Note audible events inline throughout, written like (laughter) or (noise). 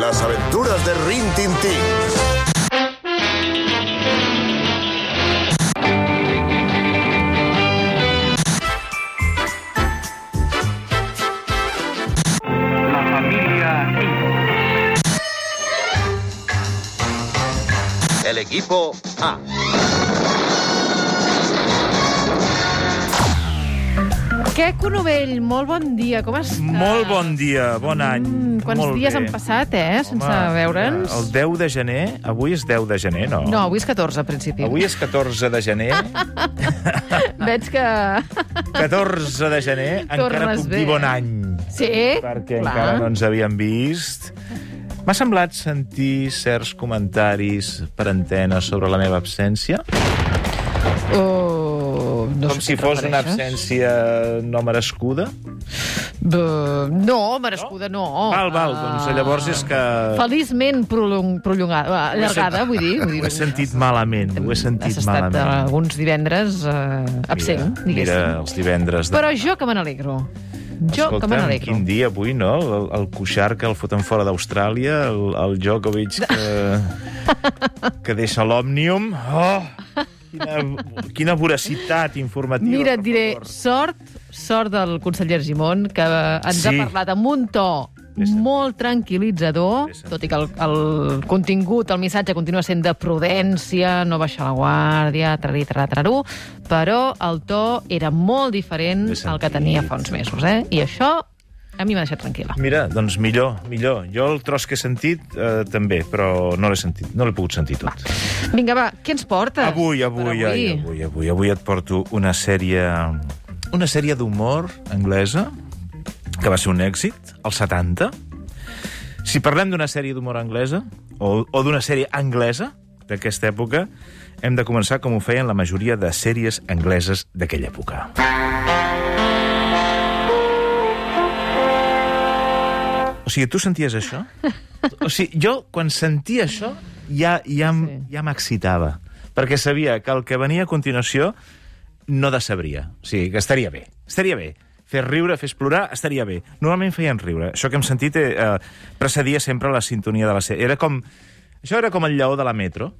Las aventuras de Rin Tin Tin. La familia El equipo A. Queco Novell, molt bon dia, com estàs? Molt bon dia, bon any. Mm, quants Molt dies bé. han passat, eh, sense Home, veure'ns? El 10 de gener, avui és 10 de gener, no? No, avui és 14, a principi. Avui és 14 de gener. (laughs) Veig que... 14 de gener, (laughs) encara Tornes puc bé, dir bon any. Sí, Perquè clar. encara no ens havíem vist. M'ha semblat sentir certs comentaris per antena sobre la meva absència, Oh, no com si fos una absència no merescuda. Uh, no, merescuda no. Val, val, Ah, doncs llavors és que... Feliçment prolong, prolongada, allargada, vull dir. (laughs) Vull dir Ho he sentit malament, ho he sentit Has estat malament. eh, alguns divendres uh, absent, mira, diguéssim. mira els divendres de Però jo que me n'alegro. Jo que me n'alegro. quin dia avui, no? El, el Cuixart que el foten fora d'Austràlia, el, el Djokovic que, (laughs) que deixa l'Òmnium. Oh! Quina, quina voracitat informativa. Mira, et diré, sort, sort del conseller Gimón, que ens Sí. ha parlat amb un to molt tranquil·litzador, tot i que el, el contingut, el missatge continua sent de prudència, no baixar la guàrdia, trarí, trarí, però el to era molt diferent al que tenia fa uns mesos, eh? I això a mi m'ha deixat tranquil·la. Mira, doncs millor, millor. Jo el tros que he sentit eh, també, però no l'he sentit, no l'he pogut sentir tot. Vinga, va, què ens portes? Avui, per avui, ai, avui, avui, avui et porto una sèrie, una sèrie d'humor anglesa que va ser un èxit, als 70. Si parlem d'una sèrie d'humor anglesa, o, o d'una sèrie anglesa d'aquesta època, hem de començar com ho feien la majoria de sèries angleses d'aquella època. O sigui, tu senties això? O sigui, jo, quan sentia això, ja, ja, Sí. ja m'excitava. Perquè sabia que el que venia a continuació no decebria. O sigui, que estaria bé. Estaria bé. Fer riure, fer explorar, estaria bé. Normalment feien riure. Això que hem sentit eh, eh, precedia sempre la sintonia de la sèrie. Era com... Això era com el lleó de la metro.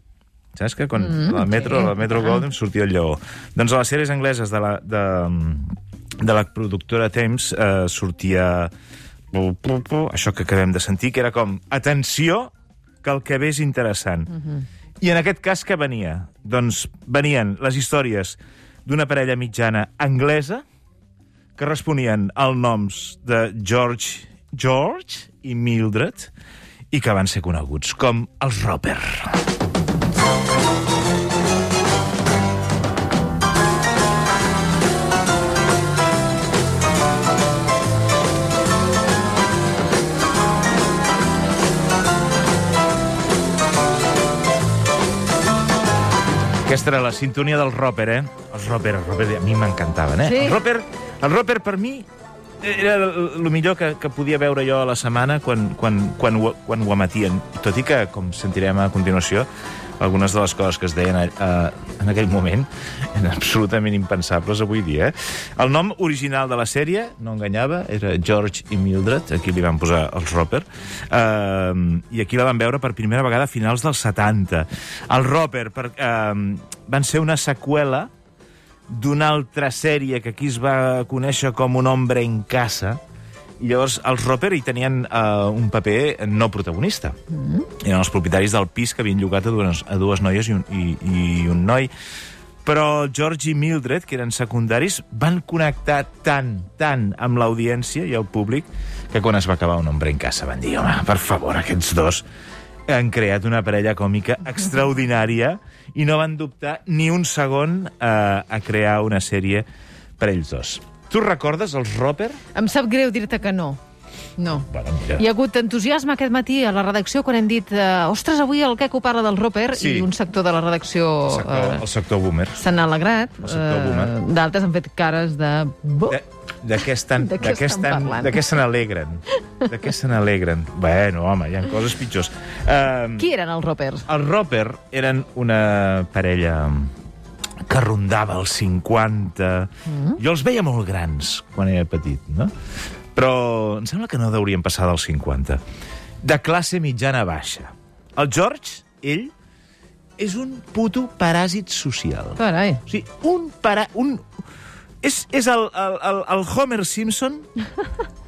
Saps que quan mm, la metro, sí. la metro Golden sortia el lleó. Doncs a les sèries angleses de la, de, de la productora Thames eh, sortia això que acabem de sentir, que era com, atenció, que el que ve és interessant. Mm -hmm. I en aquest cas què venia? Doncs venien les històries d'una parella mitjana anglesa que responien als noms de George George i Mildred i que van ser coneguts com els Roper. Aquesta era la sintonia del Roper, eh? Els Roper, els Roper, a mi m'encantaven, eh? Sí. El Roper, el Roper per mi era el millor que, que podia veure jo a la setmana quan, quan, quan, ho, quan ho emetien. Tot i que, com sentirem a continuació, algunes de les coses que es deien uh, en aquell moment eren absolutament impensables avui dia. Eh? El nom original de la sèrie, no enganyava, era George i Mildred, aquí li van posar els Roper, uh, i aquí la van veure per primera vegada a finals dels 70. El Roper per, uh, van ser una seqüela d'una altra sèrie que aquí es va conèixer com un hombre en casa, llavors els Roper hi tenien uh, un paper no protagonista. Mm. Eren els propietaris del pis que havien llogat a dues, a dues noies i un, i, i un noi. Però George i Mildred, que eren secundaris, van connectar tant, tant amb l'audiència i el públic que quan es va acabar un hombre en casa van dir, home, per favor, aquests dos han creat una parella còmica (laughs) extraordinària i no van dubtar ni un segon eh, a crear una sèrie per ells dos. Tu recordes els Roper? Em sap greu dir-te que no. No. Bueno, mira. Hi ha hagut entusiasme aquest matí a la redacció quan hem dit eh, ostres, avui el Queco parla del Roper Sí. i un sector de la redacció El sector, eh, el sector boomer. s'han alegrat. El sector boomer. D'altres han fet cares de... De, de què estan, De què estan estan, parlant? de què se n'alegren? De què se n'alegren? (laughs) Bueno, home, hi ha coses pitjors. Um, Qui eren els Ropers? Els Roper eren una parella que rondava els 50. Mm. Jo els veia molt grans quan era petit, no? Però em sembla que no deurien passar dels 50. de classe mitjana baixa. El George, ell, és un puto paràsit social. Carai. O sigui, un para... Un... És, és el, el, el, el Homer Simpson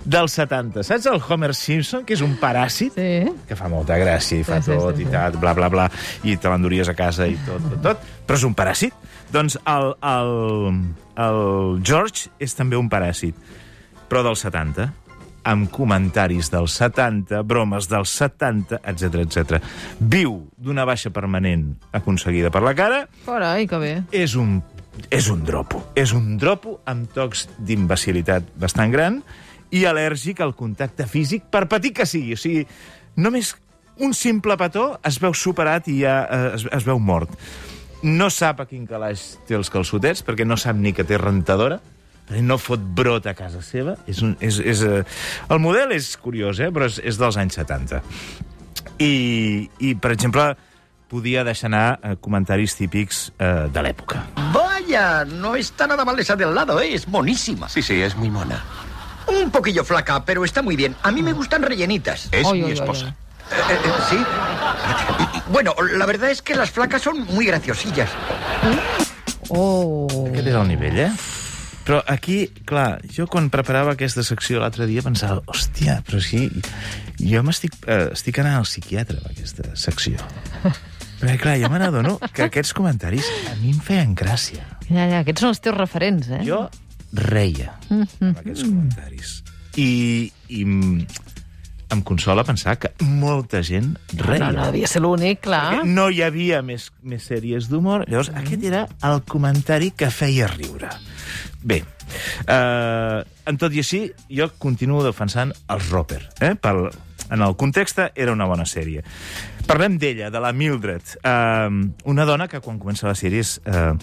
dels 70. Saps el Homer Simpson, que és un paràsit? Sí. Que fa molta gràcia i fa Sí, tot sí, i sí. tal, bla, bla, bla, i te l'enduries a casa i tot, tot, tot, però és un paràsit. Doncs el, el, el George és també un paràsit, però dels 70 amb comentaris dels 70, bromes dels 70, etc etc. Viu d'una baixa permanent aconseguida per la cara, Carai, que bé. és un, és un dropo. És un dropo amb tocs d'imbecilitat bastant gran i al·lèrgic al contacte físic, per petit que sigui. O sigui, només un simple petó es veu superat i ja eh, es, es veu mort. No sap a quin calaix té els calçotets, perquè no sap ni que té rentadora, no fot brot a casa seva. És un, és, és, eh... El model és curiós, eh? però és, és dels anys 70. I, i per exemple, podia deixar anar eh, comentaris típics eh, de l'època. Vaya, no está nada mal esa del lado, ¿eh? es monísima. Sí, sí, es muy mona. Un poquillo flaca, pero está muy bien. A mí me gustan rellenitas. Es Ay, mi ay, ay, esposa. Eh, eh, ¿Sí? Bueno, la verdad es que las flacas son muy graciosillas. Oh. Aquest és el nivell, eh? Però aquí, clar, jo quan preparava aquesta secció l'altre dia pensava, hòstia, però sí, jo m'estic eh, estic anant al psiquiatre amb aquesta secció. (laughs) Perquè, clar, jo me n'adono (laughs) que aquests comentaris a mi em feien gràcia. Ja, ja, aquests són els teus referents, eh? Jo reia amb aquests comentaris. I, i em consola pensar que molta gent reia. No, no devia ser l'únic, clar. Perquè no hi havia més, més sèries d'humor. Llavors, aquest era el comentari que feia riure. Bé, eh, en tot i així, jo continuo defensant els Roper. Eh? Pel, en el context era una bona sèrie. Parlem d'ella, de la Mildred, eh, una dona que quan comença la sèrie es, eh,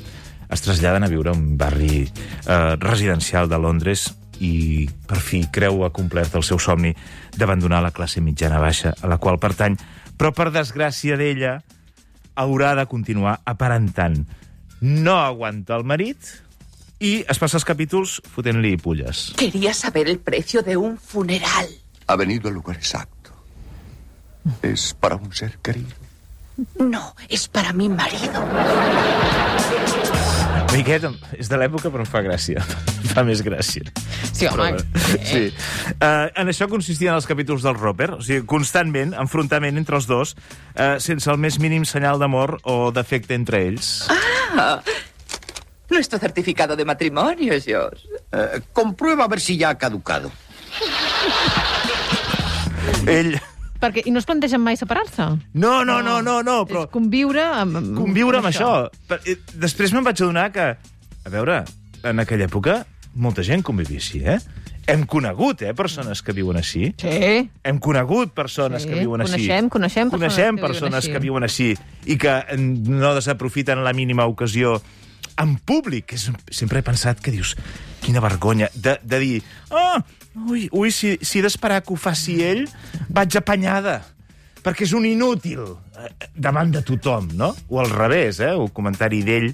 es traslladen a viure a un barri eh, residencial de Londres i per fi creu ha complert el seu somni d'abandonar la classe mitjana baixa a la qual pertany, però per desgràcia d'ella haurà de continuar aparentant. No aguanta el marit i es passa els capítols fotent-li pulles. Quería saber el precio de un funeral. Ha venido al lugar exacto. Es para un ser querido. No, es para mi marido. Miquet és de l'època, però em fa gràcia. Em fa més gràcia. Sí, home. Però, sí. Uh, en això consistien els capítols del Roper, o sigui, constantment, enfrontament entre els dos, uh, sense el més mínim senyal d'amor o d'afecte entre ells. Nuestro certificado de matrimonio, George. Eh, comprueba a ver si ya ha caducado. Ell... Perquè, I no es plantegen mai separar-se? No, no, no, no, no, però... És conviure amb... amb conviure amb això. Per- eh, Després me'n vaig adonar que, a veure, en aquella època molta gent convivia així, eh? Hem conegut, eh, persones que viuen així. Sí. Hem conegut persones Sí, que viuen així. coneixem- coneixem persones coneixem que viuen persones així. que viuen així i que eh, no desaprofiten la mínima ocasió en públic. És, sempre he pensat que dius, quina vergonya, de, de dir, oh, ui, ui si, si d'esperar que ho faci ell, vaig apanyada, perquè és un inútil eh, davant de tothom, no? O al revés, eh? O comentari d'ell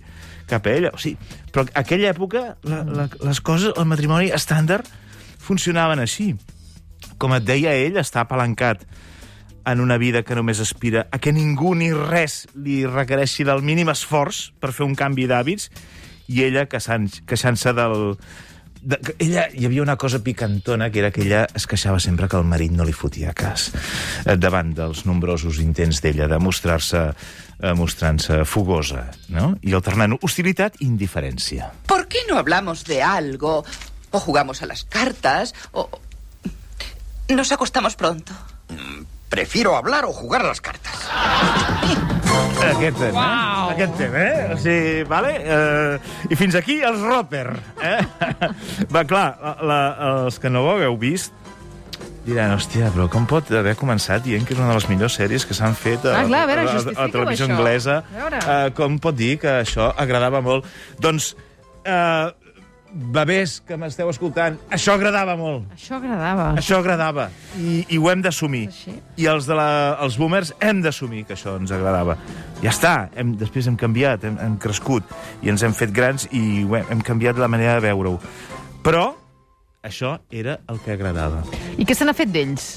cap a ella. O sigui, però aquella època la, la, les coses, el matrimoni estàndard funcionaven així. Com et deia ell, està apalancat en una vida que només aspira a que ningú ni res li requereixi del mínim esforç per fer un canvi d'hàbits i ella queixant- queixant-se del... De, que ella, hi havia una cosa picantona que era que ella es queixava sempre que el marit no li fotia cas eh, davant dels nombrosos intents d'ella de mostrar-se eh, mostrant-se fogosa, no? I alternant hostilitat i indiferència. ¿Por qué no hablamos de algo? O jugamos a las cartas, o... Nos acostamos pronto. Prefiero hablar o jugar a las cartas. (laughs) Aquest tema, Uau. eh? Aquest tema, eh? O sigui, vale? Uh, I fins aquí els Roper, eh? (laughs) Va, clar, la, la, els que no ho hagueu vist diran, hòstia, però com pot haver començat dient que és una de les millors sèries que s'han fet a, Ah, clar, a veure, a, a, a, televisió això. anglesa? A veure. Uh, com pot dir que això agradava molt? Doncs, uh, bebès que m'esteu escoltant, això agradava molt. Això agradava. Això agradava i, i ho hem d'assumir. I els, de la, els boomers hem d'assumir que això ens agradava. Ja està, hem, després hem canviat, hem, hem crescut i ens hem fet grans i hem, hem canviat la manera de veure-ho. Però això era el que agradava. I què se n'ha fet d'ells?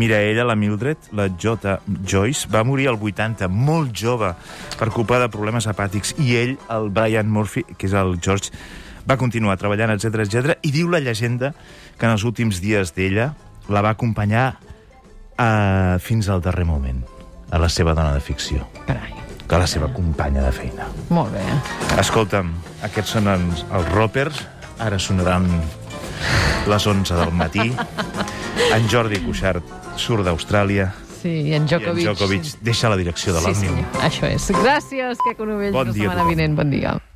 Mira, ella, la Mildred, la J. Joyce, va morir al 80, molt jove, per culpa de problemes hepàtics, i ell, el Brian Murphy, que és el George, va continuar treballant, etc etc. i diu la llegenda que en els últims dies d'ella la va acompanyar eh, fins al darrer moment, a la seva dona de ficció, Carai. que la seva companya de feina. Molt bé. Escolta'm, aquests són els, els Ropers, ara sonaran les 11 del matí. En Jordi Cuixart surt d'Austràlia Sí, i en i en Djokovic... Djokovic deixa la direcció de Sí, l'Òmnium. senyor. Això és. Gràcies, que Novell. Bon dia la setmana vinent. Bon dia.